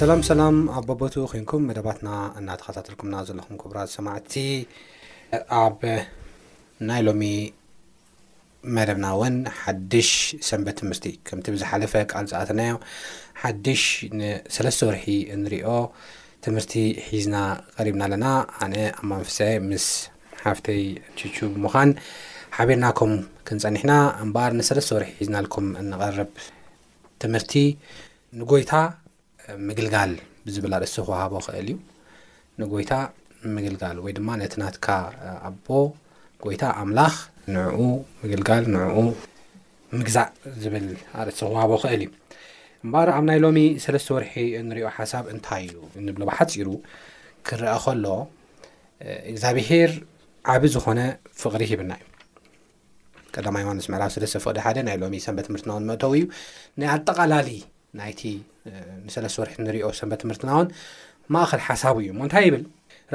ሰላም ሰላም ኣብ በቦቱ ኮንኩም መደባትና እናተኸታተልኩምና ዘለኹም ክቡራት ሰማዕቲ ኣብ ናይ ሎሚ መደብና እውን ሓድሽ ሰንበት ትምህርቲ ከምቲ ብዝሓለፈ ቃል ዝኣተናዮ ሓድሽ ንሰለስተ ወርሒ እንሪኦ ትምህርቲ ሒዝና ቀሪብና ኣለና ኣነ ኣብ መንፍሰ ምስ ሓፍተይ ቹቹ ብምዃን ሓቢርናኩም ክንጸኒሕና እምበኣር ንሰለስተ ወርሒ ሒዝናልኩም እንቐርብ ትምህርቲ ንጎይታ ምግልጋል ብዝብል ኣርእስቲ ክወሃቦ ክእል እዩ ንጎይታ ምግልጋል ወይ ድማ ነቲ ናትካ ኣቦ ጎይታ ኣምላኽ ንዕኡ ምግልጋል ንዕኡ ምግዛእ ዝብል ኣርእስቲ ክዋሃቦ ክእል እዩ እምበኣር ኣብ ናይ ሎሚ ሰለስተ ወርሒ እንሪኦ ሓሳብ እንታይ እዩ እንብሎ ብሓፂሩ ክረአ ከሎ እግዚኣብሄር ዓቢ ዝኾነ ፍቕሪ ሂብና እዩ ቀዳማ ዮሃንስ ምዕራፍ ስለስተ ፍቕዲ ሓደ ናይ ሎሚ ሰንበት ትምህርትና እውን መእተው እዩ ናይ ኣጠቓላሊ ናይቲ ንሰለስተ ወርሒ ንሪኦ ሰንበት ትምህርትና እውን ማእኸል ሓሳቡ እዩ እሞ እንታይ ይብል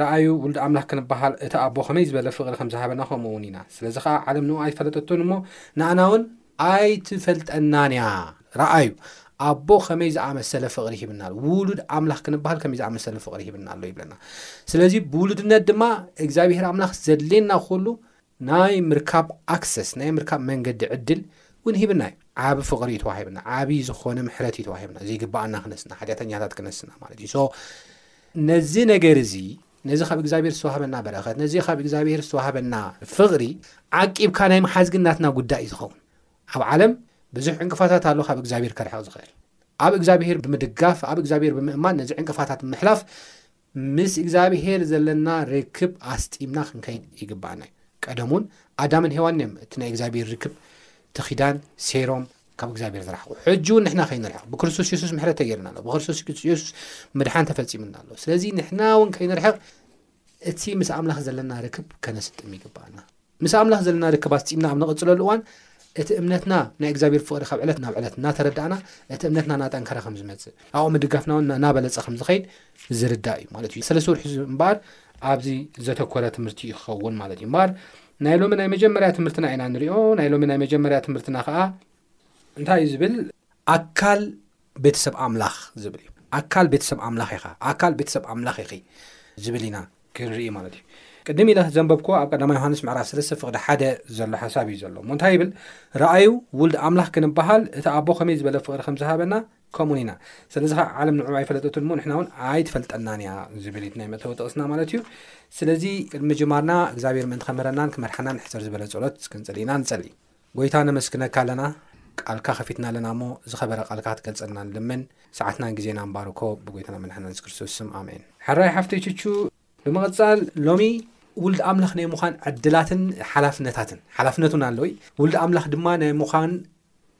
ረኣዩ ውሉድ ኣምላኽ ክንበሃል እቲ ኣቦ ከመይ ዝበለ ፍቕሪ ከም ዝሃበና ከምኡ እውን ኢና ስለዚ ከዓ ዓለም ንኡ ኣይፈለጠቶን እሞ ንኣና እውን ኣይትፈልጠናን እያ ረኣዩ ኣቦ ከመይ ዝኣመሰለ ፍቕሪ ሂብና ኣሎ ውሉድ ኣምላኽ ክንበሃል ከመይ ዝኣመሰለ ፍቕሪ ሂብና ኣሎ ይብለና ስለዚ ብውሉድነት ድማ እግዚኣብሄር ኣምላኽ ዘድልየና ኩሉ ናይ ምርካብ ኣክሰስ ናይ ምርካብ መንገዲ ዕድል እውን ሂብና እዩ ዓብ ፍቕሪ እዩ ተዋሂብና ዓብዪ ዝኾነ ምሕረት እዩ ተዋሂብና ዘይግባኣና ክነስና ሓጢኣተኛታት ክነስና ማለት እዩ ሶ ነዚ ነገር እዚ ነዚ ካብ እግዚኣብሔር ዝተዋህበና በረኸት ነዚ ካብ እግዚኣብሔር ዝተዋህበና ፍቕሪ ዓቂብካ ናይ ምሓዝ ግን ናትና ጉዳይ እዩ ዝኸውን ኣብ ዓለም ብዙሕ ዕንቅፋታት ኣሎ ካብ እግዚኣብሔር ከርሕቕ ዝኽእል ኣብ እግዚኣብሔር ብምድጋፍ ኣብ እግዚኣብሔር ብምእማን ነዚ ዕንቅፋታት ብምሕላፍ ምስ እግዚኣብሄር ዘለና ርክብ ኣስጢምና ክንከይድ ይግባኣና እዩ ቀደም እውን ኣዳምን ሄዋን እዮም እቲ ናይ እግዚኣብሄር ርክብ ተኺዳን ሴሮም ካብ እግዚኣብሔር ዝረሓቁ ሕጂ እውን ንሕና ከይንርሕቕ ብክርስቶስ የሱስ ምሕረት ተገይርና ኣሎ ብክርስቶስ የሱስ ምድሓን ተፈጺምና ኣሎ ስለዚ ንሕና እውን ከይንርሕቕ እቲ ምስ ኣምላኽ ዘለና ርክብ ከነስጥም ይግባኣና ምስ ኣምላኽ ዘለና ርክብ ኣስጢምና ኣብ ንቕጽለሉ እዋን እቲ እምነትና ናይ እግዚኣብሔር ፍቕሪ ካብ ዕለት ናብ ዕለት እናተረዳእና እቲ እምነትና እናጠንከረ ከም ዝመፅእ ኣብኡ ምድጋፍና እውን እናበለፀ ከም ዝኸይድ ዝርዳእ እዩ ማለት እዩ ሰለስተ ውርሒ እምበኣር ኣብዚ ዘተኮረ ትምህርቲ ይኸውን ማለት እዩ እምበኣር ናይ ሎሚ ናይ መጀመርያ ትምህርትና ኢና ንሪኦ። ናይ ሎሚ ናይ መጀመርያ ትምህርትና ከኣ እንታይ እዩ ዝብል? ኣካል ቤተሰብ ኣምላኽ ዝብል እዩ። ኣካል ቤተሰብ ኣምላኽ ኢኻ፣ ኣካል ቤተሰብ ኣምላኽ ኢኺ ዝብል ኢና ክንርኢ ማለት እዩ። ቅድም ኢለ ዘንበብክዎ ኣብ ቀዳማይ ዮሃንስ ምዕራፍ ሰለስተ ፍቕዲ ሓደ ዘሎ ሓሳብ እዩ ዘሎ እሞ እንታይ ይብል? ረኣዩ ውልድ ኣምላኽ ክንበሃል እቲ ኣቦ ከመይ ዝበለ ፍቕሪ ከም ዝሃበና ከምኡ ኢና ስለዚ ከዓ ዓለም ንዑ ኣይፈለጠትን እሞ ንሕና እውን ኣይትፈልጠናን እያ ዝብል እቲ ናይ መእተዊ ጥቕስና ማለት እዩ ስለዚ ቅድሚ ምጅማርና እግዚኣብሔር ምእንቲ ከምህረናን ክመርሓናን ሕፅር ዝበለ ጸሎት ክንጽሊ ኢና ንጸሊ ጎይታ ነመስግነካ ኣለና ቃልካ ከፊትና ኣለና እሞ ዝኸበረ ቃልካ ክትገልጸልና ንልምን ሰዓትናን ግዜና ንባርኮ ብጎይታና መድሓና ስ ክርስቶስ ስም ኣሜን ሕራይ ሓፍተይ ቹቹ ብምቕጻል ሎሚ ውልድ ኣምላኽ ናይ ምዃን ዕድላትን ሓላፍነታትን ሓላፍነቱን ኣለወይ ውልድ ኣምላኽ ድማ ናይ ምዃን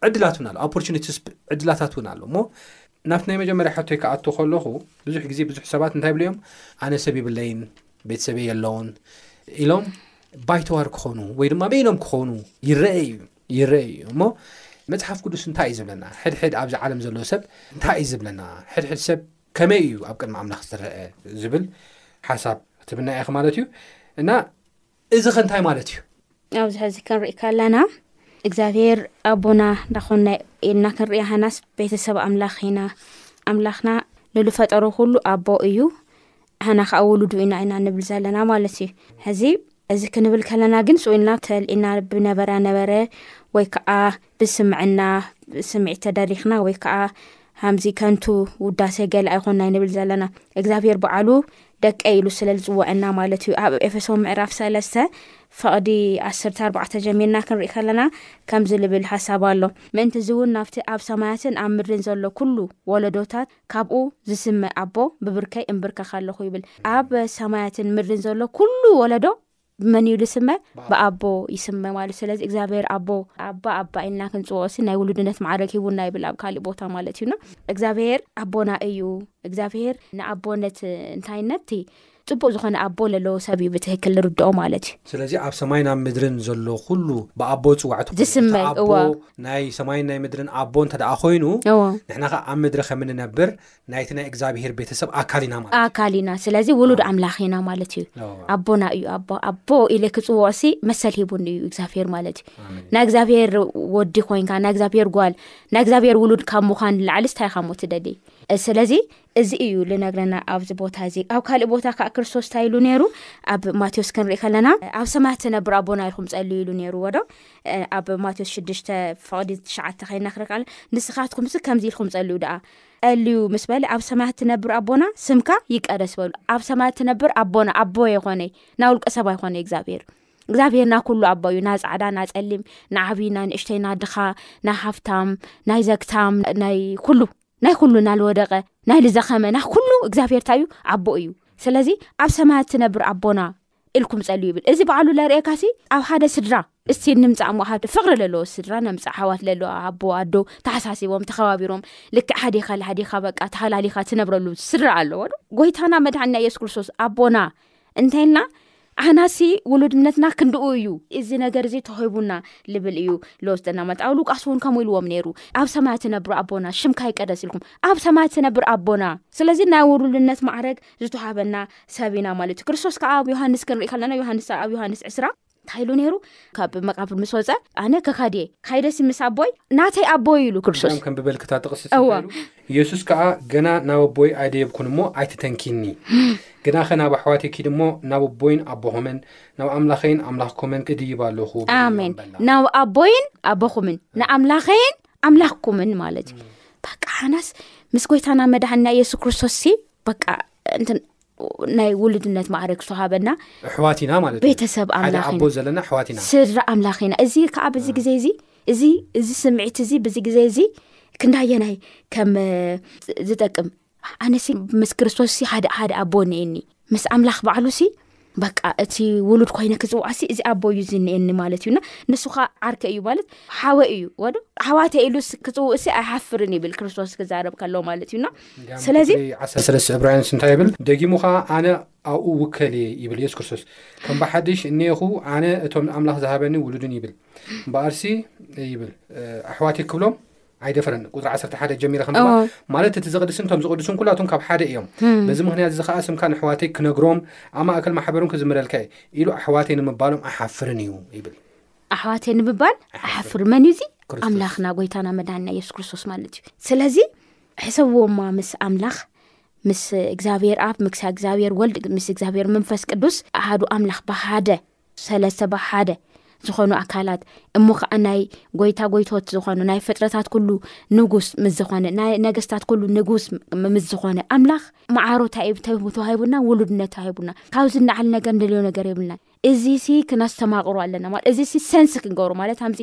ዕድላት እውን ኣሎ ኣፖርቹኒቲስ ዕድላታት እውን ኣሎ እሞ ናብቲ ናይ መጀመርያ ሕቶይ ክኣቶ ከለኹ ብዙሕ ግዜ ብዙሕ ሰባት እንታይ ብሉ እዮም ኣነ ሰብ ይብለይን ቤተሰበ የለውን ኢሎም ባይተዋር ክኾኑ ወይ ድማ በይኖም ክኾኑ ይረአ እዩ ይረአ እዩ እሞ መፅሓፍ ቅዱስ እንታይ እዩ ዝብለና ሕድሕድ ኣብዚ ዓለም ዘለዎ ሰብ እንታይ እዩ ዝብለና ሕድሕድ ሰብ ከመይ እዩ ኣብ ቅድሚ ኣምላኽ ዝረአ ዝብል ሓሳብ ትብና ኢኺ ማለት እዩ እና እዚ ከ እንታይ ማለት እዩ? ኣብዚ ሕዚ ክንርኢ ከለና እግዚኣብሄር ኣቦና እንዳኾንና ኢልና ክንርኢ ሃናስ ቤተሰብ ኣምላኽ ኢና። ኣምላኽና ንልፈጠሮ ኩሉ ኣቦ እዩ። ሃና ከዓ ውሉዱ ኢና ኢና ንብል ዘለና ማለት እዩ። ሕዚ እዚ ክንብል ከለና ግን ስኡልና ተልኢና ብነበረ ነበረ ወይ ከዓ ብስምዕና ስምዒት ተደሪኽና ወይ ከዓ ሃምዚ ከንቱ ውዳሴ ገለ ኣይኮና ይንብል ዘለና እግዚኣብሔር በዓሉ ደቀ ኢሉ ስለ ዝፅወዐና ማለት እዩ ኣብ ኤፌሶ ምዕራፍ ሰለስተ ፈቕዲ ዓሰርተ ኣርባዕተ ጀሚርና ክንርኢ ከለና ከምዚ ልብል ሓሳብ ኣሎ ምእንቲ እዚ እውን ናብቲ ኣብ ሰማያትን ኣብ ምድርን ዘሎ ኩሉ ወለዶታት ካብኡ ዝስመ ኣቦ ብብርከይ እምብርከኽ ኣለኹ ይብል ኣብ ሰማያትን ምድርን ዘሎ ኩሉ ወለዶ ብመን እዩ ዝስመ ብኣቦ ይስመ ማለት ስለዚ እግዚኣብሔር ኣቦ ኣባ ኣባ ኢልና ክንፅዎኦሲ ናይ ውሉድነት ማዕረግ ሂቡና ይብል ኣብ ካሊእ ቦታ ማለት እዩና እግዚኣብሔር ኣቦና እዩ እግዚኣብሔር ንኣቦነት እንታይነት እ ፅቡቅ ዝኮነ ኣቦ ዘለዎ ሰብ እዩ ብትክክል ንርድኦ ማለት እዩ ስለዚ ኣብ ሰማይን ኣብ ምድርን ዘሎ ኩሉ ብኣቦ ፅዋዕ ዝስመ ናይ ሰማይን ናይ ምድርን ኣቦ እንተደኣ ኮይኑ ንሕና ከ ኣብ ምድሪ ከምንነብር ናይቲ ናይ እግዚኣብሄር ቤተሰብ ኣካል ኢና ማለት ኣካል ኢና ስለዚ ውሉድ ኣምላኽ ኢና ማለት እዩ ኣቦና እዩ ኣቦ ኢለ ክፅውዖሲ መሰል ሂቡኒ እዩ እግዚኣብሄር ማለት እዩ ናይ እግዚኣብሄር ወዲ ኮይንካ ናይ እግዚኣብሄር ጓል ናይ እግዚኣብሄር ውሉድ ካብ ምዃን ላዕሊ ስታይ ኻሞ ትደሊ ስለዚ እዚ እዩ ዝነግረና ኣብዚ ቦታ እዚ ኣብ ካልእ ቦታ ከዓ ክርስቶስ እንታይ ኢሉ ነይሩ ኣብ ማቴዎስ ክንርኢ ከለና ኣብ ሰማያት ትነብር ኣቦና ኢልኩም ፀልዩ ኢሉ ነይርዎ ዶ ኣብ ማቴዎስ ሽዱሽተ ፍቅዲ ትሸዓተ ከይናክርካለ ንስኻትኩምሲ ከምዚ ኢልኩም ፀልዩ ደኣ ጸልዩ ምስ በለ ኣብ ሰማያት ትነብር ኣቦና ስምካ ይቀደስ በሉ ኣብ ሰማያት ትነብር ኣቦና ኣቦ የኮነ ና ውልቀ ሰብ ኣይኮነ እግዚኣብሄር እግዚኣብሄር ና ኩሉ ኣቦ እዩ ና ፃዕዳ ና ፀሊም ንዓብይ ና ንእሽተይ ና ድኻ ናይ ሃፍታም ናይ ዘግታም ናይ ኩሉ ናይ ኩሉ ናልወደቀ ናይ ልዘኸመ ናይ ኩሉ እግዚኣብሄር እንታይ እዩ ኣቦ እዩ ስለዚ ኣብ ሰማያት ትነብር ኣቦና እልኩም ጸልዩ ይብል እዚ በዓሉ ለርእካሲ ኣብ ሓደ ስድራ እስቲ ንምፃእ ሞ ሃደ ፍቕሪ ለለዎ ስድራ ነምፃእ ሓዋት ለለዎ ኣቦ ኣዶ ተሓሳሲቦም ተኸባቢሮም ልክዕ ሃዲኻ ልሃዲኻ በቃ ተሃላሊኻ ትነብረሉ ስድራ ኣለዎ ዶ ጎይታና መድሓና የሱስ ክርስቶስ ኣቦና እንታይ ልና ኣህናሲ ውሉድነትና ክንድኡ እዩ እዚ ነገር እዚ ተሂቡና ልብል እዩ ለወስደና ማለት ኣብ ሉቃስ እውን ከምኡ ኢልዎም ነይሩ ኣብ ሰማያት ትነብሩ ኣቦና ሽምካ ይቀደስ ኢልኩም ኣብ ሰማያት ትነብር ኣቦና ስለዚ ናይ ውሉድነት ማዕረግ ዝተዋሃበና ሰብ ኢና ማለት እዩ ክርስቶስ ከዓ ኣብ ዮሃንስ ክንሪኢ ከለና ዮሃንስ ኣብ ዮሃንስ ዕስራ እንታይ ኢሉ ነይሩ ካብ መቃብር ምስ ወፀ ኣነ ከካዲ እየ ካይደሲ ምስ ኣቦይ ናተይ ኣቦይ ኢሉ ክርስቶስ ከም ብበልክታ ጥቕሲ እዎ። ጽንታይሉ ኢየሱስ ከኣ ገና ናብ ኣቦይ ኣይደየብኩን እሞ ኣይትተንኪኒ ግናኸ ናብ ኣሕዋተይ ኪድ እሞ ናብ ኣቦይን ኣቦኹምን ናብ ኣምላኸይን ኣምላኽኩምን እድይብ ኣለኹ በልዎም ኣሜን በላ። ናብ ኣቦይን ኣቦኹምን ንኣምላኸይን ኣምላኽኩምን ማለት እዩ በቃ ሓናስ ምስ ጎይታና መድሓንና ኢየሱስ ክርስቶስ ሲ በቃ እንትን ናይ ውሉድነት ማዕረግ ዝተሃበና ኣሕዋት ኢና ማለት እዩ። ቤተሰብ ሓደ ኣምላኽ ኣቦ ኢና ዘለና ኣሕዋት ኢና ስድራ ኣምላኽ ኢና እዚ ከዓ በዚ ግዜ እዚ እዚ እዚ ስምዒት እዚ በዚ ግዜ እዚ ክንዳየናይ ከም እ፣ ዝጠቅም ኣነሲ ምስ ክርስቶስ ሲ ሓደ ሓደ ኣቦ ነየኒ ምስ ኣምላኽ ባዕሉ ሲ በቃ እቲ ውሉድ ኮይነ ክፅውዓሲ እዚ ኣቦ እዩ ዝኒኤኒ ማለት እዩ እና ንሱ ኸ ዓርከ እዩ ማለት ሓወ እዩ ወዶ ኣሕዋተ ኢሉ ክፅውእሲ ኣይሓፍርን ይብል ክርስቶስ ክዛረብ ከሎ ማለት እዩና ስለዚ ዓሰርተ ሰለስተ ዕብራውያንስ እንታይ ይብል ደጊሙ ከዓ ኣነ ኣብኡ ውከል እየ ይብል የሱስ ክርስቶስ ከም ብሓድሽ እኔኹ ኣነ እቶም ንኣምላኽ ዝሃበኒ ውሉድን ይብል እምበኣርሲ ይብል ኣሕዋት ክብሎም ኣይደፈረን ቁፅሪ ዓሰርተ ሓደ ጀሚረ ከም ድማ ማለት እቲ ዘቕድስን እቶም ዝቕድሱን ኩላቶም ካብ ሓደ እዮም በዚ ምክንያት እዚ ከዓ ስምካ ንኣሕዋተይ ክነግሮም ኣብ ማእከል ማሕበርን ክዝምረልካ እዩ ኢሉ ኣሕዋተይ ንምባሎም ኣሓፍርን እዩ ይብል ኣሕዋተይ ንምባል ኣሓፍር መን እዩ እዚ ኣምላኽና ጎይታና መድሃኒና የሱስ ክርስቶስ ማለት እዩ ስለዚ ሕሰብዎማ ምስ ኣምላኽ ምስ እግዚኣብሔር ኣብ ምስ እግዚኣብሔር ወልድ ምስ እግዚኣብሔር መንፈስ ቅዱስ ኣሃዱ ኣምላኽ ብሓደ ሰለስተ ብ ሓደ ዝኾኑ ኣካላት እሞ ኸኣ ናይ ጎይታ ጎይቶት ዝኾነ ናይ ፍጥረታት ኩሉ ንጉስ ምስ ዝኾነ ናይ ነገስታት ኩሉ ንጉስ ምስ ዝኾነ ኣምላኽ መዓሮ ተዋሂቡና ውሉድነት ተዋሂቡና ካብዚ ንላዕሊ ነገር ንደልዮ ነገር የብልና እዚ ሲ ክነስተማቕሩ ኣለና ማለት እዚ ሲ ሰንስ ክንገብሩ ማለት ኣዚ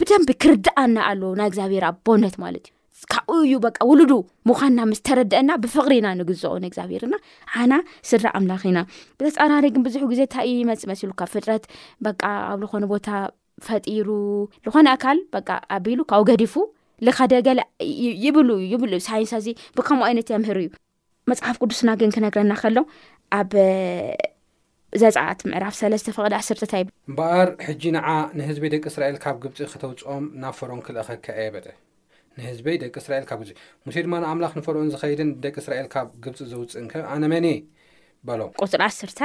ብደንቢ ክርድኣና ኣለዎ ናይ እግዚኣብሔር ኣቦነት ማለት እዩ ካብኡ እዩ በቃ ውሉዱ ምዃንና ምስ ተረድአና ብፍቕሪ ኢና ንግዝኦ ንእግዚኣብሄርና ሓና ስድራ ኣምላኽ ኢና ብተፃራሪ ግን ብዙሕ ግዜ እንታይ እዩ ይመፅ መሲሉ ካብ ፍጥረት በቃ ኣብ ዝኾነ ቦታ ፈጢሩ ዝኾነ ኣካል በቃ ኣቢሉ ካብኡ ገዲፉ ልካደገለ ይብሉ ይብሉ ሳይንሳ እዚ ብከምኡ ዓይነት የምህር እዩ መፅሓፍ ቅዱስና ግን ክነግረና ከሎ ኣብ ዘፃኣት ምዕራፍ ሰለስተ ፈቐዲ ዓሰርተታ ይብ እምበኣር ሕጂ ንዓ ንህዝበይ ደቂ እስራኤል ካብ ግብፂ ክተውፅኦም ናብ ፈርኦን ክልእኸካ እየ በለ ንህዝበይ ደቂ እስራኤል ካብ ግብፂ ሙሴ ድማ ንኣምላኽ ንፈርኦን ዝኸይድን ንደቂ እስራኤል ካብ ግብፂ ዘውፅእን ከ ኣነ መን እየ በሎ ቁፅሪ ዓስርተ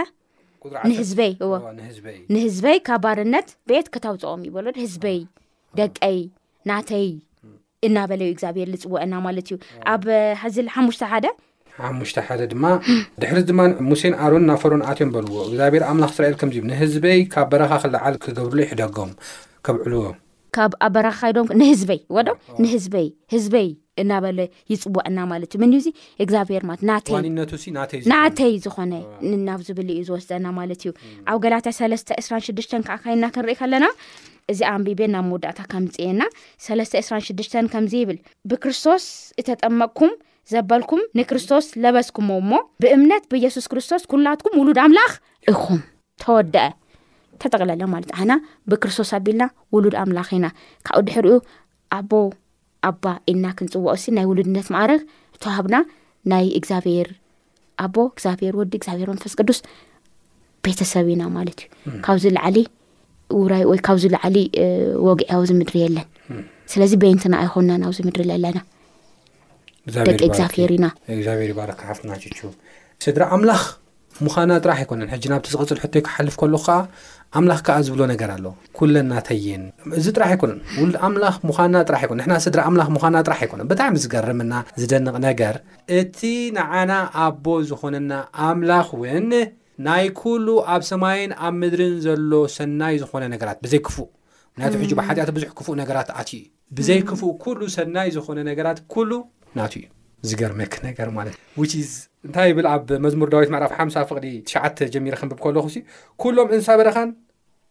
ቁጥሪ ዓሰርተ- ንህዝበይ እዎ እዎ፣ ንህዝበይ ንህዝበይ ካብ ባርነት ቤት ክተውፅኦም ይበሎ ህዝበይ ደቀይ ናተይ እናበለ እዩ እግዚኣብሔር ዝፅውዐና ማለት እዩ ኣብ ሕዚ ሓሙሽተ ሓደ ሓሙሽተ ሓደ ድማ ድሕሪ ድማ ሙሴን ኣሮን ናብ ፈርኦን ኣትዮም በልዎ እግዚኣብሔር ኣምላኽ እስራኤል ከምዚ ንህዝበይ ካብ በረኻ ክለዓል ክገብርሉ ይሕደጎም ከብዕልዎ ካብ ኣብ በረኻ ካይዶም ንህዝበይ ወዶ ንህዝበይ ህዝበይ እናበለ ይፅውዐና ማለት እዩ ምን እዩ ዚ እግዚኣብሔር ማለት ናተይ ዋኒነቱ ሲ ናተይ ዝኮነ ናተይ ዝኾነ ናብ ዝብል እዩ ዝወስደና ማለት እዩ ኣብ ገላትያ ሰለስተ ዕስራን ሽዱሽተን ከዓ ካይና ክንርኢ ከለና እዚ ኣንቢበ ናብ መወዳእታ ከምጽኤና ሰለስተ እስራን ሽዱሽተን ከምዚ ይብል ብክርስቶስ እተጠመቅኩም ዘበልኩም ንክርስቶስ ለበስኩሞ እሞ ብእምነት ብየሱስ ክርስቶስ ኩላትኩም ውሉድ ኣምላኽ እኹም ተወደአ ተጠቕለለ ማለት ኣና ብክርስቶስ ኣቢልና ውሉድ ኣምላኽ ኢና ካብኡ ድሕሪኡ ኣቦ ኣባ ኢልና ክንጽውዖሲ ናይ ውሉድነት መኣረግ ተዋህብና ናይ እግዚኣብሔር ኣቦ እግዚኣብሔር ወዲ እግዚኣብሔር መንፈስ ቅዱስ ቤተሰብ ኢና ማለት እዩ ካብዚ ላዓሊ ውራይ ወይ ካብዚ ላዓሊ ወግዒ ኣብዚ ምድሪ የለን ስለዚ ቤንትና ኣይኮናን ኣብዚ ምድሪ ለለና ደቂ እግዚኣብሔር ኢና እግዚኣብሔር ይባረክ ሓፍትና ችቹ ስድራ ኣምላኽ ምዃና ጥራሕ ኣይኮነን ሕጂ ናብቲ ዝቕጽል ሕቶይ ክሓልፍ ከለኹ ከኣ ኣምላኽ ከኣ ዝብሎ ነገር ኣሎ ኩለን ናተይ እየን እዚ ጥራሕ ኣይኮነን ውሉድ ኣምላኽ ምዃና ጥራሕ ኣይኮነ ንሕና ስድራ ኣምላኽ ምዃና ጥራሕ ኣይኮነን ብጣዕሚ ዝገርምና ዝደንቕ ነገር እቲ ንዓና ኣቦ ዝኾነና ኣምላኽ እውን ናይ ኩሉ ኣብ ሰማይን ኣብ ምድርን ዘሎ ሰናይ ዝኾነ ነገራት ብዘይ ክፉእ ምክንያቱ ሕጂ ብሓጢኣት ብዙሕ ክፉእ ነገራት ኣትዩ እዩ ብዘይ ክፉእ ኩሉ ሰናይ ዝኾነ ነገራት ኩሉ ናቱ እዩ። ዝገርመኪ ነገር ማለት እዩ which is እንታይ ይብል ኣብ መዝሙር ዳዊት ምዕራፍ ሓምሳ ፍቕዲ ትሽዓተ ጀሚረ ከንብብ ከለኹ ሲ ኩሎም እንስሳ በረኻን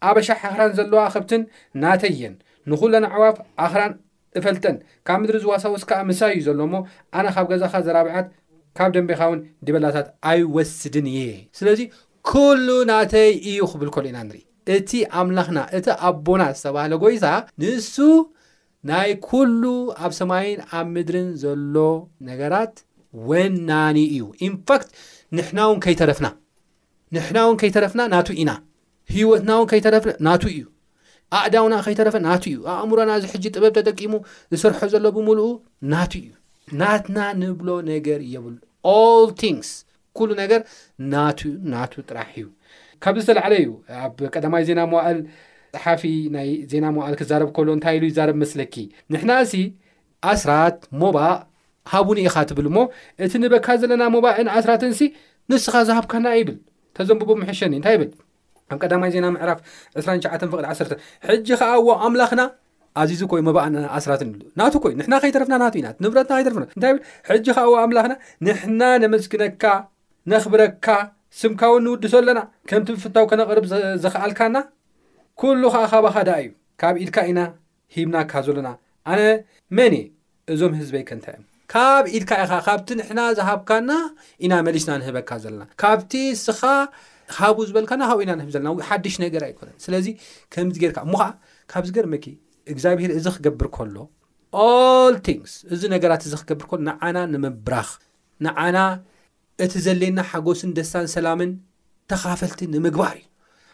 ኣበሻ ሓኽራን ዘለዋ ከብትን ናተይ እየን ንኹለን ኣዕዋፍ ኣኽራን እፈልጠን ካብ ምድሪ ዝዋሳውስ ከዓ ምሳይ እዩ ዘሎ እሞ ኣነ ካብ ገዛኻ ዘራብዓት ካብ ደንቤኻ እውን ዲበላታት ኣይወስድን እየ ስለዚ ኩሉ ናተይ እዩ ክብል ከሎ ኢና ንርኢ እቲ ኣምላኽና፣ እቲ ኣቦና ዝተባህለ ጎይታ፣ ንሱ ናይ ኩሉ ኣብ ሰማይን ኣብ ምድርን ዘሎ ነገራት ወናኒ እዩ። ኢን ፋክት ንሕና ውን ከይተረፍና ንሕና ውን ከይተረፍና ናቱ ኢና። ህይወትና ውን ከይተረፍና ናቱ እዩ። ኣእዳውና ከይተረፈ ናቱ እዩ። ኣእምሮና እዚ ሕጂ ጥበብ ተጠቂሙ ዝሰርሖ ዘሎ ብምልኡ ናቱ እዩ። ናትና ንብሎ ነገር የብሉ ኦል ቲንግስ ኩሉ ነገር ናቱ ናቱ ጥራሕ እዩ። ካብዚ ዝተላዕለ እዩ ኣብ ቀዳማይ ዜና መዋእል ጸሓፊ ናይ ዜና መዋእል ክዛረብ ከሎ እንታይ ኢሉ ይዛረብ መስለኪ ንሕናሲ ኣስራት ሞባእ ሃቡኒ ኢኻ ትብል እሞ እቲ ንበካ ዘለና ሞባእን ኣስራትንሲ ንስኻ ዝሃብካና ይብል ተዘንብቦ ምሕሸኒ እንታይ ይብል ኣብ ቀዳማይ ዜና ምዕራፍ ዕስራን ሸዓተን ፍቕዲ ዓሰርተ ሕጂ ኸኣ እዎ ኣምላኽና ኣዚዙ ኮይ መባእን ኣስራትን ኢሉ ናቱ ኮይ ንሕና ከይተረፍና ናቱ ኢና ንብረትና ከይተረፍና እንታይ ብል ሕጂ ኸኣ እዎ ኣምላኽና ንሕና ነመስግነካ ነኽብረካ ስምካ እውን ንውድሶ ኣለና ከምቲ ብፍታው ከነቕርብ ዘ- ዘኽኣልካና ኩሉ ኸኣ ካባኻ ደኣ እዩ ካብ ኢድካ ኢና ሂብናካ ዘሎና ኣነ መን እየ እዞም ህዝበይከ እንታይ እዮም ካብ ኢድካ ኢኻ ካብቲ ንሕና ዝሃብካና ኢና መሊስና ንህበካ ዘለና ካብቲ እስኻ ሃቡ ዝበልካና ሃው ኢና ንህብ ዘለና ሓድሽ ነገር ኣይኮነን ስለዚ ከምዚ ጌርካ እሞ ከዓ ካብ ዝገርመኪ እግዚኣብሄር እዚ ክገብር ከሎ ኦል ቲንግስ እዚ ነገራት እዚ ክገብር ከሎ ንዓና ንምብራኽ ንዓና እቲ ዘድልየና ሓጎስን ደስታን ሰላምን ተኻፈልቲ ንምግባር እዩ።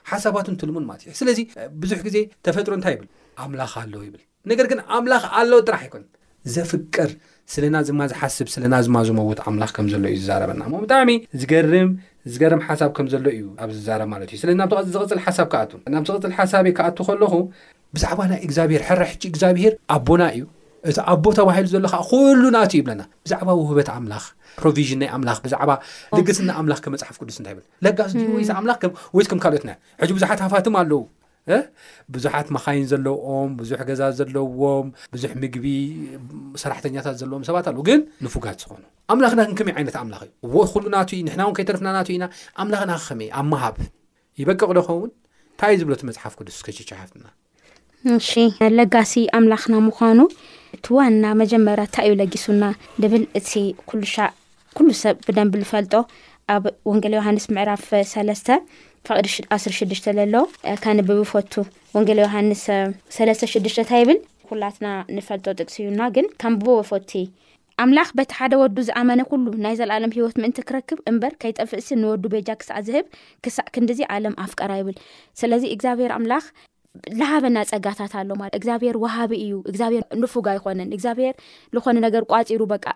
ሓሳባቱን ትልሙን ማለት እዩ። ስለዚ ብዙሕ ግዜ ተፈጥሮ እንታይ ይብል? ኣምላኽ ኣሎ ይብል። ነገር ግን ኣምላኽ ኣሎ ጥራሕ ኣይኮን ዘፍቅር ስለ ናዝማ ዝሓስብ ስለ ናዝማ ዝመውት ኣምላኽ ከም ዘሎ እዩ ዝዛረበና እሞ ብጣዕሚ ዝገርም ዝገርም ሓሳብ ከም ዘሎ እዩ ኣብ ዝዛረብ ማለት እዩ። ስለዚ ናብቲ ዝቕጽል ሓሳብ ክኣቱ ናብቲ ቅጽል ሓሳበይ ክኣቱ ከለኹ ብዛዕባ ናይ እግዚኣብሄር ሕራይ ሕጂ እግዚኣብሄር ኣቦና እዩ እቲ ኣቦ ተባሂሉ ዘሎ ከዓ ኩሉ ናቱ ይብለና ብዛዕባ ውህበት ኣምላኽ ፕሮቪዥን ናይ ኣምላኽ ብዛዕባ ልግስና ኣምላኽ ከም መፅሓፍ ቅዱስ እንታይ ይብል ለጋስ ድዩ ወይስ ኣምላኽ ወይስ ከም ካልኦት ና ሕጂ ብዙሓት ሃፋትም ኣለዉ ብዙሓት መኻይን ዘለዎም ብዙሕ ገዛ ዘለዎም ብዙሕ ምግቢ ሰራሕተኛታት ዘለዎም ሰባት ኣለ ግን ንፉጋት ዝኾኑ ኣምላኽና ክንከመይ ዓይነት ኣምላኽ እዩ ኩሉ ናቱ ንሕና እውን ከይተርፍና ናቱ ኢና ኣምላኽና ከመይ ኣብ መሃብ ይበቅቕ ዶ ኸውን? እንታይ እዩ ዝብሎ እቲ መጽሓፍ ቅዱስ? እስከ ቸቸ ሓፍትና። እሺ ለጋሲ ኣምላኽና ምዃኑ እቲ ዋና መጀመርያ እንታይ እዩ ለጊሱና ድብል እቲ ኩሉሻዕ ኩሉ ሰብ ብደንብ ዝፈልጦ ኣብ ወንጌል ዮሃንስ ምዕራፍ ሰለስተ ፈቅዲ ዓስር ሽዱሽተ ዘሎ ከንብብ ይፈቱ ወንጌል ዮሃንስ ሰለስተ ሽዱሽተ እንታይ ይብል ኩላትና ንፈልጦ ጥቅሲ እዩና ግን ከምብቦ ወፈቲ ኣምላኽ በቲ ሓደ ወዱ ዝኣመነ ኩሉ ናይ ዘልኣለም ሕይወት ምእንቲ ክረክብ እምበር ከይጠፍእሲ ንወዱ ቤጃ ክሳዕ ዝህብ ክሳዕ ክንድዚ ኣለም ኣፍቀራ ይብል ስለዚ እግዚኣብሔር ኣምላኽ ልሃበና ጸጋታት ኣሎ ማለት እግዚኣብሔር ውሃቢ እዩ እግዚኣብሔር ንፉግ ኣይኮነን እግዚኣብሔር ዝኾነ ነገር ቋፂሩ በቃ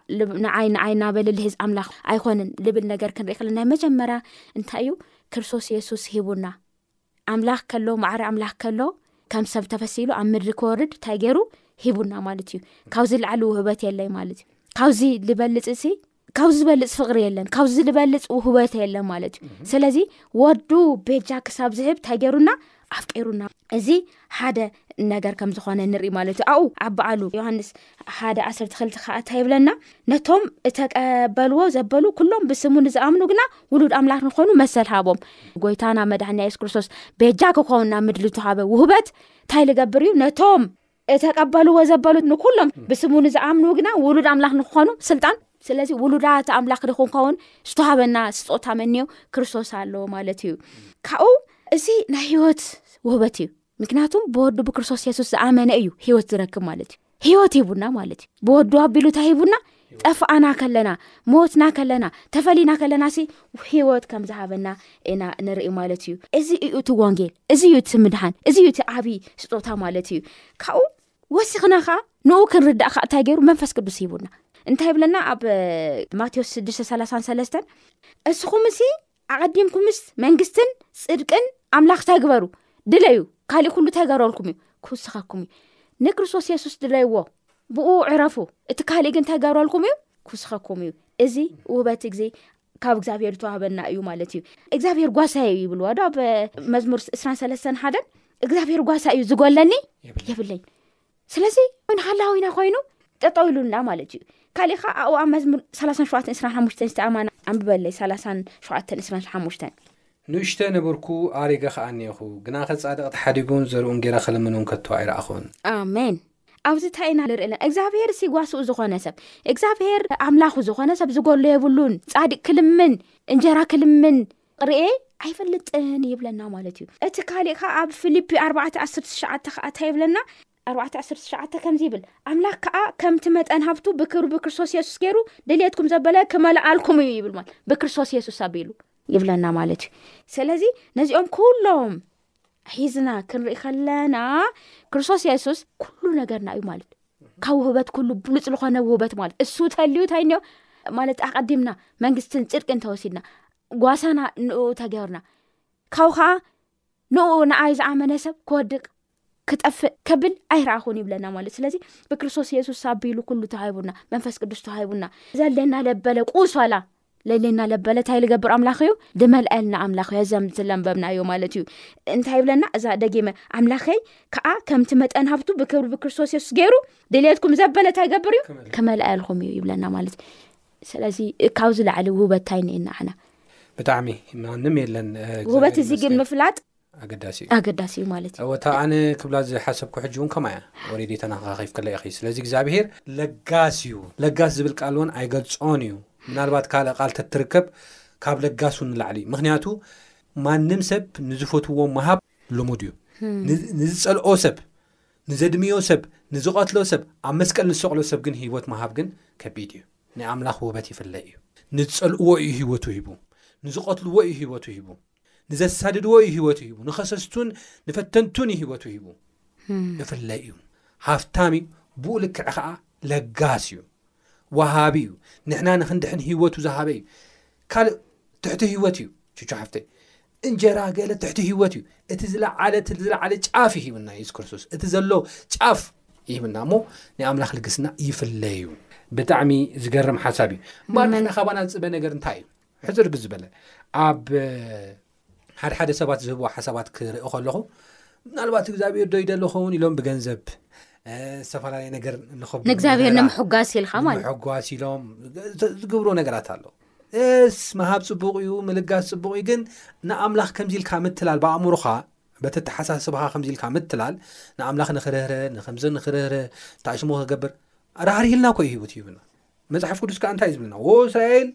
ንዓይ ንዓይ ናበለ ልህዝ ኣምላኽ ኣይኮነን ልብል ነገር ክንሪኢ ከለ ናይ መጀመርያ እንታይ እዩ ክርስቶስ የሱስ ሂቡና ኣምላኽ ከሎ ማዕሪ ኣምላኽ ከሎ ከም ሰብ ተፈሲሉ ኣብ ምድሪ ክወርድ እንታይ ገይሩ ሂቡና ማለት እዩ ካብዚ ላዕሊ ውህበት የለይ ማለት እዩ ካብዚ ዝበልፅ ሲ ካብ ዝበልፅ ፍቅሪ የለን ካብዚ ዝበልፅ ውህበት የለን ማለት እዩ ስለዚ ወዱ ቤጃ ክሳብ ዝህብ እንታይ ገይሩና ኣፍቂሩና እዚ ሓደ ነገር ከም ዝኾነ ንርኢ ማለት እዩ ኣኡ ኣብ በዓሉ ዮሃንስ ሓደ ዓሰርተ ክልተ ከዓ እታ ይብለና ነቶም እተቀበልዎ ዘበሉ ኩሎም ብስሙ ንዝኣምኑ ግና ውሉድ ኣምላኽ ንኾኑ መሰል ሃቦም ጎይታና መድሕኒ የሱስ ክርስቶስ ቤጃ ክኸውንና ምድሊ ተሃበ ውህበት እንታይ ዝገብር እዩ ነቶም እተቀበልዎ ዘበሉ ንኩሎም ብስሙ ንዝኣምኑ ግና ውሉድ ኣምላኽ ንክኾኑ ስልጣን ስለዚ ውሉዳት ኣምላኽ ድክንከውን ዝተሃበና ስፆታ መኒዮ ክርስቶስ ኣሎ ማለት እዩ ካብኡ እዚ ናይ ህይወት ውህበት እዩ ምክንያቱም ብወዱ ብክርስቶስ የሱስ ዝኣመነ እዩ ሂወት ዝረክብ ማለት እዩ ሂወት ሂቡና ማለት እዩ ብወዱ ኣቢሉ እንታይ ሂቡና ጠፍኣና ከለና ሞትና ከለና ተፈሊና ከለና ሲ ሂወት ከም ዝሃበና ኢና ንርኢ ማለት እዩ እዚ እዩ እቲ ወንጌል እዚ እዩ እቲ ምድሃን እዚ እዩ እቲ ዓብዪ ስጦታ ማለት እዩ ካብኡ ወሲክና ከዓ ንኡ ክንርዳእ ከዓ እንታይ ገይሩ መንፈስ ቅዱስ ሂቡና እንታይ ይብለና ኣብ ማቴዎስ 6ዱሰ3ላሳሰለስተን እስኹም ሲ ኣቐዲምኩምስ መንግስትን ጽድቅን ኣምላኽታ ግበሩ ድለዩ ካሊእ ኩሉ ተገረልኩም እዩ ክውስኸኩም እዩ ንክርስቶስ የሱስ ድለይዎ ብኡ ዕረፉ እቲ ካሊእ ግን ተገረልኩም እዩ ክውስኸኩም እዩ እዚ ውበት ግዜ ካብ እግዚኣብሄር ዝተዋህበና እዩ ማለት እዩ እግዚኣብሄር ጓሳ እዩ ይብልዎ ዶ ኣብ መዝሙር እስራን ሰለስተን ሓደን እግዚኣብሄር ጓሳ እዩ ዝጎለኒ የብለይ ስለዚ ን ሃላዊና ኮይኑ ጠጠው ኢሉና ማለት እዩ ካሊእ ከ ኣኡ ኣብ መዝሙር ሰላሳን ሸውዓተን እስራን ሓሙሽተን ዝተኣማና ኣንብበለይ ሰላሳን ሸውዓተን እስራን ሓሙሽተን ንእሽቶይ ነበርኩ ኣሪገ ኸኣ እኔኹ፣ ግናኸ ጻድቕቲ ሓዲጉን ዘርኡን ጌረ ኽልምኖም ከቶ ኣይረኣኹን። ኣሜን ኣብዚ እንታይ ኢና ንርኢ ኣለና እግዚኣብሄር ሲ ጓስኡ ዝኾነ ሰብ እግዚኣብሄር ኣምላኹ ዝኾነ ሰብ ዝጎሎ የብሉን ጻድቅ ክልምን እንጀራ ክልምን ርእየ ኣይፈልጥን ይብለና ማለት እዩ እቲ ካሊእ ከዓ ኣብ ፊልፒ ኣርባዕተ ዓሰርተ ትሽዓተ ከዓ እንታይ ይብለና ኣርባዕተ ዓሰርተ ትሽዓተ ከምዚ ይብል ኣምላኽ ከዓ ከምቲ መጠን ሃብቱ ብክብሪ ብክርስቶስ የሱስ ገይሩ ድልየትኩም ዘበለ ክመልኣልኩም እዩ ይብል ማለት ብክርስቶስ የሱስ ኣቢሉ ይብለና ማለት እዩ ስለዚ ነዚኦም ኩሎም ሒዝና ክንርኢ ከለና ክርስቶስ የሱስ ኩሉ ነገርና እዩ ማለት እዩ ካብ ውህበት ኩሉ ብሉፅ ዝኮነ ውህበት ማለት እሱ ተልዩ እንታይ እኒኦ ማለት ኣቀዲምና መንግስትን ፅድቂ እንተወሲድና ጓሳና ንኡ ተገብርና ካብ ከዓ ንኡ ንኣይ ዝኣመነ ሰብ ክወድቅ ክጠፍእ ከብል ኣይረኣኹን ይብለና ማለት ስለዚ ብክርስቶስ የሱስ ኣቢሉ ኩሉ ተሂቡና መንፈስ ቅዱስ ተሂቡና ዘለና ለበለ ቁሶላ ለሊ እናለበለ እንታይ ልገብር ኣምላኽ እዩ ድመልኣልና ኣምላኽ እዩ ኣዘም ዝለንበብና እዩ ማለት እዩ እንታይ ይብለና እዛ ደጊመ ኣምላኸይ ከዓ ከምቲ መጠን ሃብቱ ብክብሪ ብክርስቶስ የሱስ ገይሩ ድልትኩም ዘበለ እንታይ ይገብር እዩ ክመልኣልኩም እዩ ይብለና ማለት እዩ ስለዚ ካብዚ ላዕሊ ውበትታይ ንኤናዓና ብጣዕሚ ማንም የለን ውበት እዚ ግን ምፍላጥ ኣገዳሲ እዩ ኣገዳሲ እዩ ማለት እዩ። እወታ ኣነ ክብላ ዝሓሰብኩ ሕጂ እውን ከምኣ እያ ወሪዲ ተናኻኺፍክለይ ኢኺ ስለዚ እግዚኣብሄር ለጋስ እዩ ለጋስ ዝብል ቃል እውን ኣይገልጾን እዩ ምናልባት ካልእ ቃል ተትርከብ ካብ ለጋስ እውን ንላዕሊ ምክንያቱ ማንም ሰብ ንዝፈትዎ ምሃብ ልሙድ እዩ ንዝጸልኦ ሰብ ንዘድምዮ ሰብ ንዝቐትሎ ሰብ ኣብ መስቀል ንዝሰቕሎ ሰብ ግን ህይወት ምሃብ ግን ከቢድ እዩ ናይ ኣምላኽ ውበት ይፍለ እዩ ንዝጸልእዎ እዩ ህይወቱ ሂቡ ንዝቐትልዎ እዩ ህይወቱ ሂቡ ንዘሳድድዎ እዩ ህይወቱ ሂቡ ንኸሰስቱን ንፈተንቱን እዩ ህይወቱ ሂቡ ንፍለ እዩ ሃፍታም እዩ ብኡ ልክዕ ከዓ ለጋስ እዩ ወሃቢ እዩ ንሕና ንክንድሕን ህይወቱ ዝሃበ እዩ ካልእ ትሕቲ ህይወት እዩ ሽቹ ሓፍተይ እንጀራ ገለ ትሕቲ ህይወት እዩ እቲ ዝለዓለ እቲ ዝለዓለ ጫፍ ይሂብና የሱስ ክርስቶስ እቲ ዘሎ ጫፍ ይሂብና እሞ ናይ ኣምላኽ ልግስና ይፍለዩ ብጣዕሚ ዝገርም ሓሳብ እዩ እምበኣር ንሕና ካባና ዝፅበ ነገር እንታይ እዩ ሕዚ ርግ ዝበለ ኣብ ሓደሓደ ሰባት ዝህቦ ሓሳባት ክርኢ ከለኹ ምናልባት እግዚኣብሔር ዶ ይደሊ ኸውን ኢሎም ብገንዘብ ዝተፈላለየ ነገር ንንእግዚኣብሔር ንምሕጓስ ኢልካ ማለት ምሕጓስ ኢሎም ዝግብሮ ነገራት ኣሎ እስ መሃብ ፅቡቅ እዩ ምልጋስ ፅቡቅ እዩ ግን ንኣምላኽ ከምዚ ኢልካ ምትላል ብኣእምሮኻ በቲ ተሓሳስብኻ ከምዚ ኢልካ ምትላል ንኣምላኽ ንክርህረ ንከምዚ ንክርህረ ተኣሽሙ ክገብር ራህርሂልና ኮይ ሂቡት ይብና መጽሓፍ ቅዱስ ከኣ እንታይ እዩ ዝብለና? ወ እስራኤል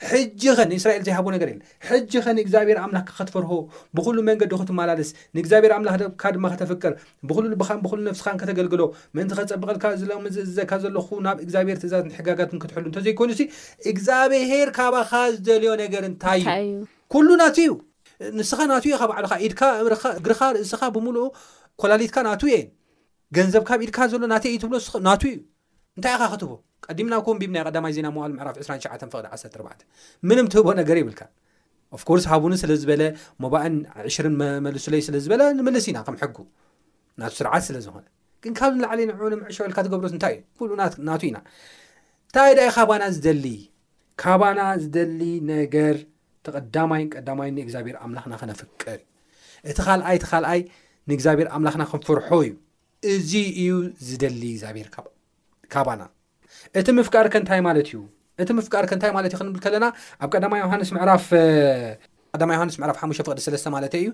ሕጂኸ ንእስራኤል ዘይሃቦ ነገር የለ ሕጂኸ ንእግዚኣብሔር ኣምላክ ከትፈርሆ ብኩሉ መንገዲ ክትመላለስ ንእግዚኣብሔር ኣምላክካ ድማ ከተፍቅር ብኩሉ ልብኻን ብኩሉ ነፍስኻን ከተገልግሎ ምእንቲ ከጸብቐልካ ዝለሚ ዝእዘካ ዘለኹ ናብ እግዚኣብሔር ትእዛዝን ሕጋጋትን ክትሕሉ እንተዘይኮይኑ ሲ እግዚኣብሔር ካባኻ ዝደልዮ ነገር እንታይ እዩ ኩሉ ናቱ እዩ ንስኻ ናቱ እኻ ባዕልኻ ኢድካ እግርኻ ርእስኻ ብምሉኡ ኮላሊትካ ናቱ እየን ገንዘብ ካብ ኢድካ ዘሎ ናተይ እዩ ትብሎ ናቱ እዩ እንታይ ኢኻ ክትህቦ? ቀዲምና እኮ ኣንቢብናዮ ቀዳማይ ዜና መዋእል ምዕራፍ ዕስራን ትሽዓተን ፍቕዲ ዓሰርተ ኣርባዕተ። ምንም ትህቦ ነገር የብልካን። ኦፍ ኮርስ ሃቡኒ ስለ ዝበለ ሞባእን ዕሽርን መ- መልሱለይ ስለ ዝበለ ንምልስ ኢና ከም ሕጉ ናቱ ስርዓት ስለ ዝኾነ ግን ካብዚ ንላዕሊ ንዕኡ ንምዕሻው ኢልካ ትገብሮስ እንታይ እዩ? ኩሉ ናት- ናቱ ኢና። እንታይ ዳይ ካባና ዝደሊ? ካባና ዝደሊ ነገር እቲ ቀዳማይን ቀዳማይን ንእግዚኣብሔር ኣምላኽና ከነፍቅር እዩ። እቲ ካልኣይ እቲ ካልኣይ ንእግዚኣብሔር ኣምላኽና ክንፈርሖ እዩ። እዚ እዩ ዝደሊ እግዚኣብሔር ካባና እቲ ምፍቃር ከንታይ ማለት እዩ እቲ ምፍቃር ከንታይ ማለት እዩ ክንብል ከለና ኣብ ቀዳማ ዮሃንስ ምዕራፍ ቀዳማ ዮሃንስ ምዕራፍ ሓሙሽተ ፍቅዲ ስለስተ ማለት እዩ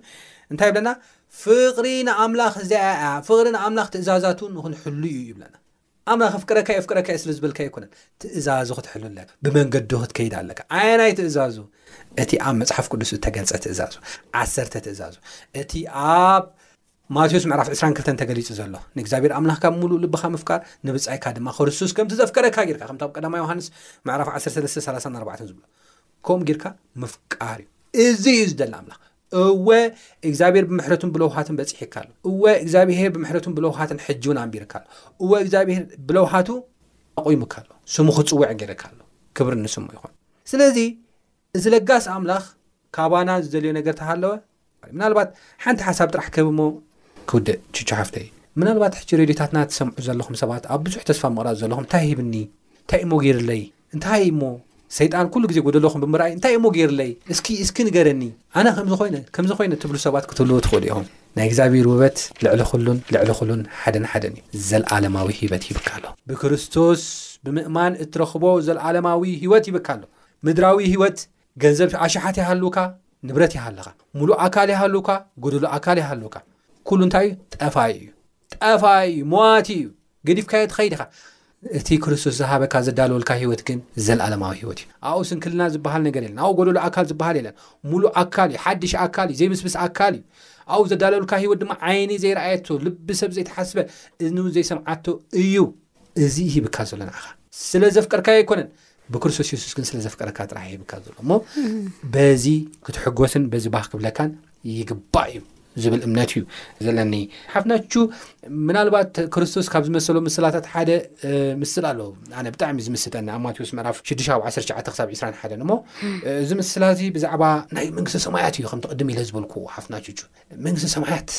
እንታይ ይብለና ፍቅሪ ንኣምላኽ እዚኣ እያ ፍቅሪ ንኣምላኽ ትእዛዛቱ ንክንሕሉ እዩ ይብለና ኣምላኽ ኣፍቅረካ የፍቅረካ እየ ስለ ዝበልካ ኣይኮነን ትእዛዙ ክትሕሉ ኣለካ ብመንገዱ ክትከይድ ኣለካ ኣየናይ ትእዛዙ እቲ ኣብ መጽሓፍ ቅዱስ እተገልጸ ትእዛዙ ዓሰርተ ትእዛዙ እቲ ኣብ ማቴዎስ ምዕራፍ 22 ተገሊጹ ዘሎ ንእግዚኣብሔር ኣምላኽካ ብምሉእ ልብኻ ምፍቃር ንብጻይካ ድማ ክርስቶስ ከምቲ ዘፍቀረካ ጌርካ ከምቲ ኣብ ቀዳማ ዮሃንስ ምዕራፍ 1334 ዝብሎ ከምኡ ጌርካ ምፍቃር እዩ እዚ እዩ ዝደሊ ኣምላኽ እወ እግዚኣብሔር ብምሕረቱን ብለውሃትን በጺሒካ ኣሎ እወ እግዚኣብሔር ብምሕረቱን ብለውሃትን ሕጂ እውን ኣንቢርካ ኣሎ እወ እግዚኣብሔር ብለውሃቱ ኣቑሙካ ኣሎ ስሙ ክጽውዕ ገይረካ ኣሎ ክብሪ ንስሙ ይኹን ስለዚ እዚ ለጋስ ኣምላኽ ካባና ዝደልዮ ነገር ተሃለወ ምናልባት ሓንቲ ሓሳብ ጥራሕ ክህብ እሞ ክውድእ ችቹ ሓፍተይ ምናልባት ሕጂ ሬድዮታትና ትሰምዑ ዘለኹም ሰባት ኣብ ብዙሕ ተስፋ ምቕራፅ ዘለኹም እንታይ ሂብኒ እንታይ እሞ ገይርለይ እንታይ እሞ ሰይጣን ኩሉ ግዜ ጎደሎኹም ብምርኣይ እንታይ እሞ ገይርለይ እስኪ እስኪ ንገረኒ ኣነ ከምዚ ኮይነ ከምዚ ኮይነ ትብሉ ሰባት ክትህልዎ ትኽእሉ ኢኹም ናይ እግዚኣብሔር ውበት ልዕሊ ኩሉን ልዕሊ ኩሉን ሓደን ሓደን እዩ ዘለዓለማዊ ህይወት ሂብካ ኣሎ ብክርስቶስ ብምእማን እትረኽቦ ዘለዓለማዊ ህይወት ሂብካ ኣሎ ምድራዊ ህይወት ገንዘብ ኣሽሓት ይሃሉካ ንብረት ይሃልኻ ሙሉእ ኣካል ይሃሉካ ጎደሎ ኣካል ይሃሉካ ኩሉ እንታይ እዩ ጠፋይ እዩ ጠፋይ እዩ መዋቲ እዩ ገዲፍካዮ ትኸይድ ኢኻ። እቲ ክርስቶስ ዝሃበካ ዘዳለወልካ ህይወት ግን ዘለኣለማዊ ህይወት እዩ። ኣብኡ ስንክልና ዝበሃል ነገር የለን። ኣብኡ ጎደሎ ኣካል ዝበሃል የለን። ሙሉእ ኣካል እዩ፣ ሓድሽ ኣካል እዩ፣ ዘይብስብስ ኣካል እዩ። ኣብኡ ዘዳለወልካ ህይወት ድማ ዓይኒ ዘይረኣየቶ፣ ልቢ ሰብ ዘይተሓስበ፣ እዝኒ እውን ዘይሰምዓቶ እዩ። እዚ ይህብካ ዘሎ ንዓኻ። ስለ ዘፍቀርካዮ ኣይኮነን፣ ብክርስቶስ የሱስ ግን ስለ ዘፍቀረካ ጥራሕ ሂብካ ዘሎ እሞ በዚ ክትሕጎስን በዚ ባህ ክብለካን ይግባእ እዩ ዝብል እምነት እዩ ዘለኒ ሓፍናቹ ምናልባት ክርስቶስ ካብ ዝመሰሎ ምስላታት ሓደ ምስል ኣለ ኣነ ብጣዕሚ ዝምስጠኒ ኣብ ማቴዎስ ምዕራፍ 6ዱሽ ብ 1ሸ ክሳብ 2ራ ሓደ እሞ እዚ ምስላ እዚ ብዛዕባ ናይ መንግስቲ ሰማያት እዩ ከምቲ ቅድም ኢለ ዝበልኩ ሓፍናቹ መንግስቲ ሰማያት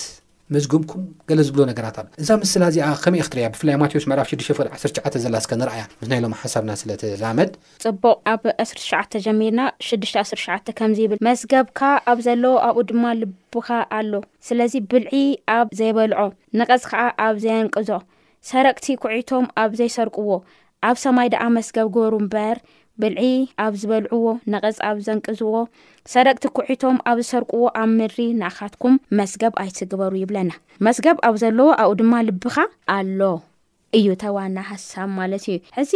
መዝገብኩም ገለ ዝብሎ ነገራት ኣሎ። እዛ ምስላ እዚኣ ከመይ ኢኺ ትርእያ ብፍላይ ኣብ ማቴዎስ ምዕራፍ ሽዱሽተ ፍቕዲ ዓሰርተ ትሽዓተ ዘላ እስከ ንርኣያ ምስ ናይ ሎሚ ሓሳብና ስለ ትዛመድ። ጽቡቕ ኣብ ዕስርተ ትሽዓተ ጀሚርና ሽዱሽተ ዓሰርተ ትሽዓተ ከምዚ ይብል መዝገብካ ኣብ ዘሎ ኣብኡ ድማ ልብካ ኣሎ ስለዚ ብልዒ ኣብ ዘይበልዖ ነቐዝ ከኣ ኣብ ዘየንቅዞ ሰረቅቲ ኩዒቶም ኣብ ዘይሰርቅዎ ኣብ ሰማይ ደኣ መስገብ ግበሩ እምበር ብልዒ ኣብ ዝበልዕዎ ነቀጽ ኣብ ዘንቅዝዎ ሰረቅቲ ኩዒቶም ኣብ ዝሰርቅዎ ኣብ ምድሪ ንኣኻትኩም መስገብ ኣይትግበሩ ይብለና መስገብ ኣብ ዘለዎ ኣብኡ ድማ ልብኻ ኣሎ እዩ ተዋና ሐሳብ ማለት እዩ ሕዚ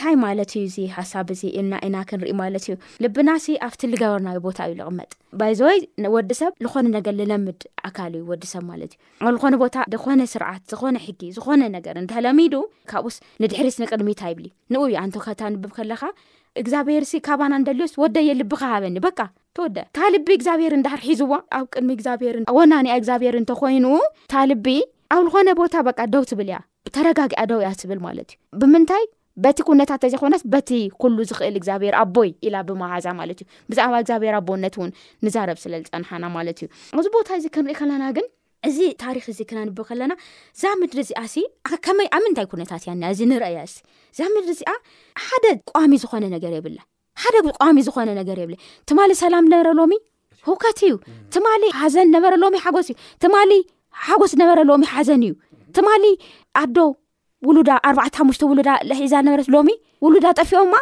ታይ ማለት እዩ እዚ ሐሳብ እዚ ኢልና ኢና ክንሪኢ ማለት እዩ ልብናሲ ኣብቲ ልገበርናዩ ቦታ እዩ ልቕመጥ ባይዘወይ ወዲ ሰብ ልኾነ ነገር ልለምድ ኣካል እዩ ወዲ ሰብ ማለት እዩ ኣብ ልኾነ ቦታ ዝኾነ ስርዓት ዝኾነ ሕጊ ዝኾነ ነገር እንተለሚዱ ካብኡስ ንድሕሪት ንቅድሚት ኣይብሊ ንኡ እዩ ኣንቶ ከታንብብ ከለኻ እግዚኣብሄር ሲ ካባና እንደልዮስ ወደየ ልቢ ካሃበኒ በቃ ተወደ እታ ልቢ እግዚኣብሄር እንዳሃር ሒዝዋ ኣብ ቅድሚ እግዚኣብሄር ወናኒኣ እግዚኣብሄር እንተኾይኑ እታ ልቢ ኣብ ልኾነ ቦታ በቃ ደው ትብል እያ ተረጋጊኣ ደው እያ ትብል ማለት እዩ ብምንታይ በቲ ኩነታት ተዘይኮነስ በቲ ኩሉ ዝኽእል እግዚኣብሔር ኣቦይ ኢላ ብመሃዛ ማለት እዩ ብዛዕባ እግዚኣብሔር ኣቦነት እውን ንዛረብ ስለ ዝፀንሓና ማለት እዩ እዚ ቦታ እዚ ክንርኢ ከለና ግን እዚ ታሪክ እዚ ክነንብ ከለና እዛ ምድሪ እዚኣ ሲ ከመይ ኣብ ምንታይ ኩነታት እያ እዚኣ እዚ ንረእያ ሲ እዛ ምድሪ እዚኣ ሓደ ቋሚ ዝኾነ ነገር የብላ ሓደ ግን ቋሚ ዝኾነ ነገር የብለ ትማሊ ሰላም ነበረ ሎሚ ህውከት እዩ ትማሊ ሓዘን ነበረ ሎሚ ሓጎስ እዩ ትማሊ ሓጎስ ነበረ ሎሚ ሓዘን እዩ ትማሊ ኣዶ ውሉዳ ኣርባዕተ ሓሙሽተ ውሉዳ ሒዛ ነበረት ሎሚ ውሉዳ ጠፊኦማ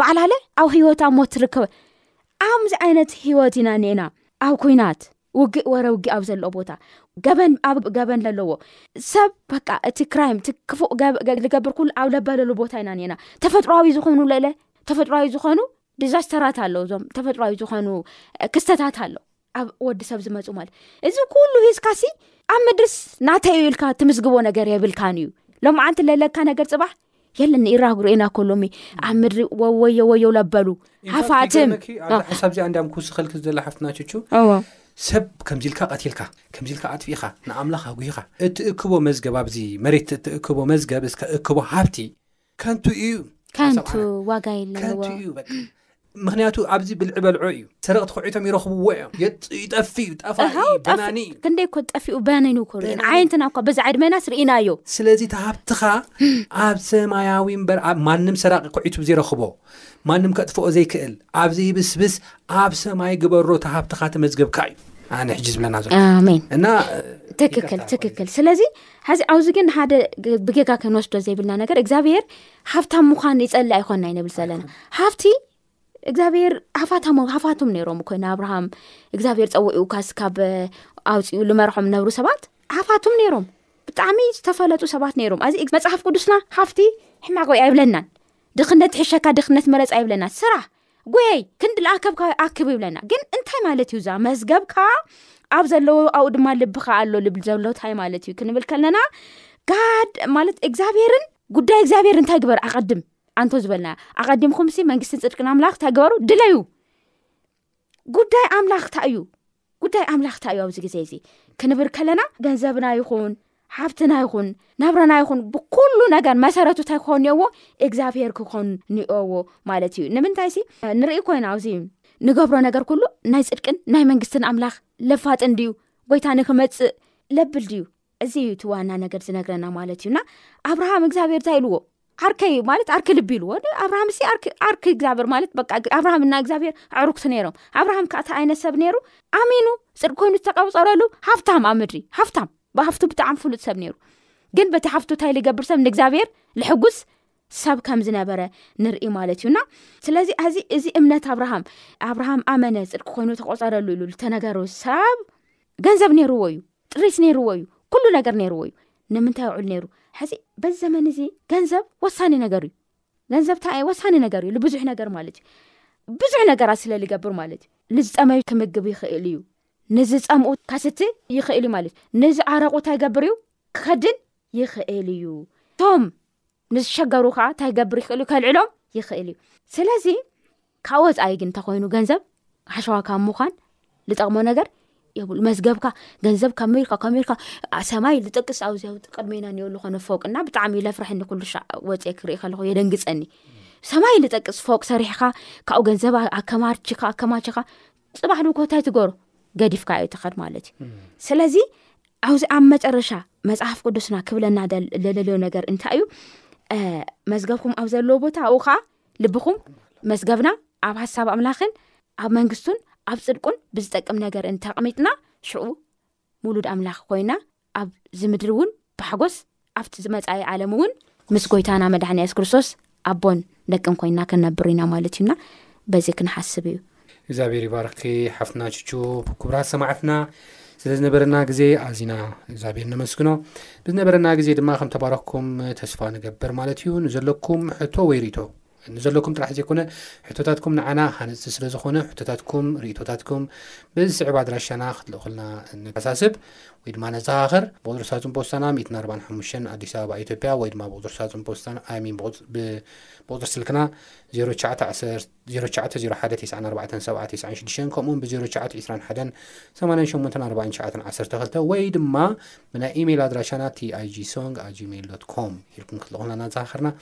በዓላለ ኣብ ሂወት ብ ሞት ትርከበ ኣዚ ዓይነት ሂወት ኢና ኒኤና ኣብ ኩናት ውግእ ወረ ውግእ ኣብ ዘለዎ ቦታ ገበን ኣብ ገበን ዘለዎ ሰብ በቃ እቲ ክራይም እቲ ክፉእ ዝገብር ኩሉ ኣብ ለበለሉ ቦታ ኢና ኒና ተፈጥሮዊ ዝኾኑ ለለ ተፈጥሮዊ ዝኾኑ ዲዛስተራት ኣለዉ እዞም ተፈጥሮዊ ዝኾኑ ክስተታት ኣለዉ ኣብ ወዲ ሰብ ዝመፁ ማለት እዚ ኩሉ ሂዝካ ሲ ኣብ ምድርስ ናተዩ ኢልካ ትምዝግቦ ነገር የብልካን እዩ ሎማዓንቲ ለለካ ነገር ፅባሕ የለን ይራግሩ ኢና ኮሎሚ ኣብ ምድሪ ወወዮ ወዮ ለበሉ ሓፋትም ሓሳብ ዚኣ እንዲም ክውስኸልክ ዘለ ሓፍትና ቹ ሰብ ከምዚ ኢልካ ቀትልካ ከምዚ ኢልካ ኣጥፊኢኻ ንኣምላኽ ኣጉሂኻ እትእክቦ መዝገብ ኣብዚ መሬት እትእክቦ መዝገብ እስከ እክቦ ሃብቲ ከንቱ እዩ ከንቱ ዋጋ የለዎ ከንቱ እዩ በቃ ምክንያቱ ኣብዚ ብልዒ በልዖ እዩ ሰረቕቲ ኩዒቶም ይረኽብዎ እዮም የጥ ይጠፍ እዩ ጠፋኢ እሃው ጠፍ- በናኒ እዩ ክንደይ እኮ ጠፊኡ በኒኑ እኮ ርኢና በናኒ። ዓይነትና እኳ በዛ ዕድመናስ ርኢናዮ ስለዚ እቲ ሃብትኻ ኣብ ሰማያዊ እምበር ኣብ ማንም ሰራቂ ኩዒቱ ብዘይረኽቦ ማንም ከጥፍኦ ዘይክእል ኣብ ዘይብስብስ ኣብ ሰማይ ግበሮ እቲ ሃብትኻ ተመዝገብካ እዩ ኣነ ሕጂ ዝብለና ዘሎ ኣሜን እና ትክክል ትክክል ስለዚ ሕዚ ኣብዚ ግን ሓደ ግ- ብጌጋ ክንወስዶ ዘይብልና ነገር እግዚኣብሔር ሃፍታም ምዃን ይፀሊ ኣይኮና ይንብል ዘለና ሃፍቲ እግዚኣብሔር ሃፋታም ሃፋቶም ነይሮም እኮ ንኣብርሃም እግዚኣብሔር ፀውዒኡ ካስ ካብ ኣውፅኡ ልመርሖም ነብሩ ሰባት ሃፋቶም ነይሮም ብጣዕሚ ዝተፈለጡ ሰባት ነይሮም ኣዚ መፅሓፍ ቅዱስና ሃፍቲ ሕማቅ ወይ ኣይብለናን ድኽነት ትሕሸካ ድኽነት መረፅ ኣይብለና ስራሕ ጎየይ ክንዲ ልኣከብካ ኣክብ ይብለና ግን እንታይ ማለት እዩ እዛ መዝገብካ ኣብ ዘለዎ ኣብኡ ድማ ልብካ ኣሎ ልብል ዘሎታይ ማለት እዩ ክንብል ከለና ጋድ ማለት እግዚኣብሔርን ጉዳይ እግዚኣብሔር እንታይ ግበር ኣቐድም ኣንቶ ዝበልና ኣቐዲምኹምሲ መንግስትን ፅድቅን ኣምላኽ እንታይ ግበሩ ድለዩ ጉዳይ ኣምላኽ እንታይ እዩ ጉዳይ ኣምላኽ እንታይ እዩ ኣብዚ ግዜ እዚ ክንብር ከለና ገንዘብና ይኹን ሓብትና ይኹን ናብረና ይኹን ብኩሉ ነገር መሰረቱ እንታይ ክኾን እኒኦዎ እግዚኣብሄር ክኾን ኒኦዎ ማለት እዩ ንምንታይ ሲ ንርኢ ኮይና ኣብዚ ንገብሮ ነገር ኩሉ ናይ ፅድቅን ናይ መንግስትን ኣምላኽ ለፋጥን ድዩ ጎይታ ንክመፅእ ለብል ድዩ እዚ እዩ እቲ ዋና ነገር ዝነግረና ማለት እዩ እና ኣብርሃም እግዚኣብሔር እንታይ ኢልዎ ዓርከይ እዩ ማለት ኣርኪ ልቢ ኢልዎ ኣብርሃም ሲ ኣርኪ እግዚኣብሔር ማለት በ ኣብርሃም እና እግዚኣብሔር ኣዕሩክቲ ነይሮም ኣብርሃም ከዓ እታ ዓይነት ሰብ ነይሩ ኣሚኑ ፅድቂ ኮይኑ ዝተቀብፀረሉ ሃፍታም ኣብ ምድሪ ሃፍታም ብሃፍቱ ብጣዕሚ ፍሉጥ ሰብ ነይሩ ግን በቲ ሃፍቱ እንታይ ልገብር ሰብ ንእግዚኣብሔር ልሕጉስ ሰብ ከም ዝነበረ ንርኢ ማለት እዩ እና ስለዚ ኣዚ እዚ እምነት ኣብርሃም ኣብርሃም ኣመነ ፅድቂ ኮይኑ ተቆፀረሉ ኢሉ ዝተነገሩ ሰብ ገንዘብ ነይርዎ እዩ ጥሪት ነይርዎ እዩ ኩሉ ነገር ነይርዎ እዩ ንምንታይ ውዕል ነይሩ ሕዚ በዚ ዘመን እዚ ገንዘብ ወሳኒ ነገር እዩ ገንዘብ ታ ወሳኒ ነገር እዩ ንብዙሕ ነገር ማለት እዩ ብዙሕ ነገራት ስለ ዝገብር ማለት እዩ ንዝፀመዩ ክምግብ ይኽእል እዩ ንዝፀምኡ ካስቲ ይኽእል እዩ ማለት እዩ ንዝዓረቑ እንታይ ይገብር እዩ ክኸድን ይኽእል እዩ እቶም ንዝሸገሩ ከዓ እንታይ ይገብር ይኽእል እዩ ከልዕሎም ይኽእል እዩ ስለዚ ካብ ወፃኢ ግን እንተኮይኑ ገንዘብ ሓሸዋ ካብ ምዃን ዝጠቕሞ ነገር የብሉ መዝገብካ ገንዘብ ካብ ሜርካ ካብ ሜርካ ሰማይ ዝጠቅስ ኣዚ ቅድሜና እኒኦ ዝኾነ ፎቅና ብጣዕሚ ለፍርሐኒ ኩሉ ሻ ወፅ ክርኢ ከለኩ የደንግፀኒ ሰማይ ዝጠቅስ ፎቅ ሰሪሕካ ካብኡ ገንዘብ ኣከማርችካ ኣከማችካ ፅባሕ ድኮ እንታይ ትገሩ ገዲፍካ እዩ ትኸድ ማለት እዩ ስለዚ ኣዚ ኣብ መጨረሻ መፅሓፍ ቅዱስና ክብለና ለለልዮ ነገር እንታይ እዩ መዝገብኩም ኣብ ዘለዎ ቦታ ኣብኡ ከዓ ልብኹም መዝገብና ኣብ ሃሳብ ኣምላኽን ኣብ መንግስቱን ኣብ ፅድቁን ብዝጠቅም ነገር እንተቕሚጥና ሽዑ ምሉድ ኣምላኽ ኮይና ኣብ ዝምድሪ እውን ብሓጎስ ኣብቲ ዝመጻኢ ዓለም እውን ምስ ጎይታና መድሓኒ የሱስ ክርስቶስ ኣቦን ደቅን ኮይና ክንነብር ኢና ማለት እዩና በዚ ክንሓስብ እዩ እግዚኣብሔር ይባርኪ ሓፍትና ቹቹ ክቡራት ሰማዕትና ስለ ዝነበረና ግዜ ኣዚና እግዚኣብሔር ነመስግኖ ብዝነበረና ግዜ ድማ ከም ተባረክኩም ተስፋ ንገብር ማለት እዩ ንዘለኩም ሕቶ ወይ ርቶ ንዘለኩም ጥራሕ ዘይኮነ ሕቶታትኩም ንዓና ሃነፅቲ ስለ ዝኾነ ሕቶታትኩም ርእቶታትኩም በዚ ስዕብ ኣድራሻና ክትልእኹልና ነተሳስብ ወይ ድማ ነዘኻኸር ብቁፅሪ ሳጹን ፖስታና 145 ኣዲስ ኣበባ ኢትዮጵያ ወይ ድማ ብቁፅሪ ሳጹን ፖስታና ኣይሚን ብቁፅሪ ስልክና 0901949796 ከምኡውን ብ0921884912 ወይ ድማ ብናይ ኢሜይል ኣድራሻና ቲኣይጂ ሶንግ ኣጂሜይል ኮም ኢልኩም ክትልእኹልና እናዘኻኸርና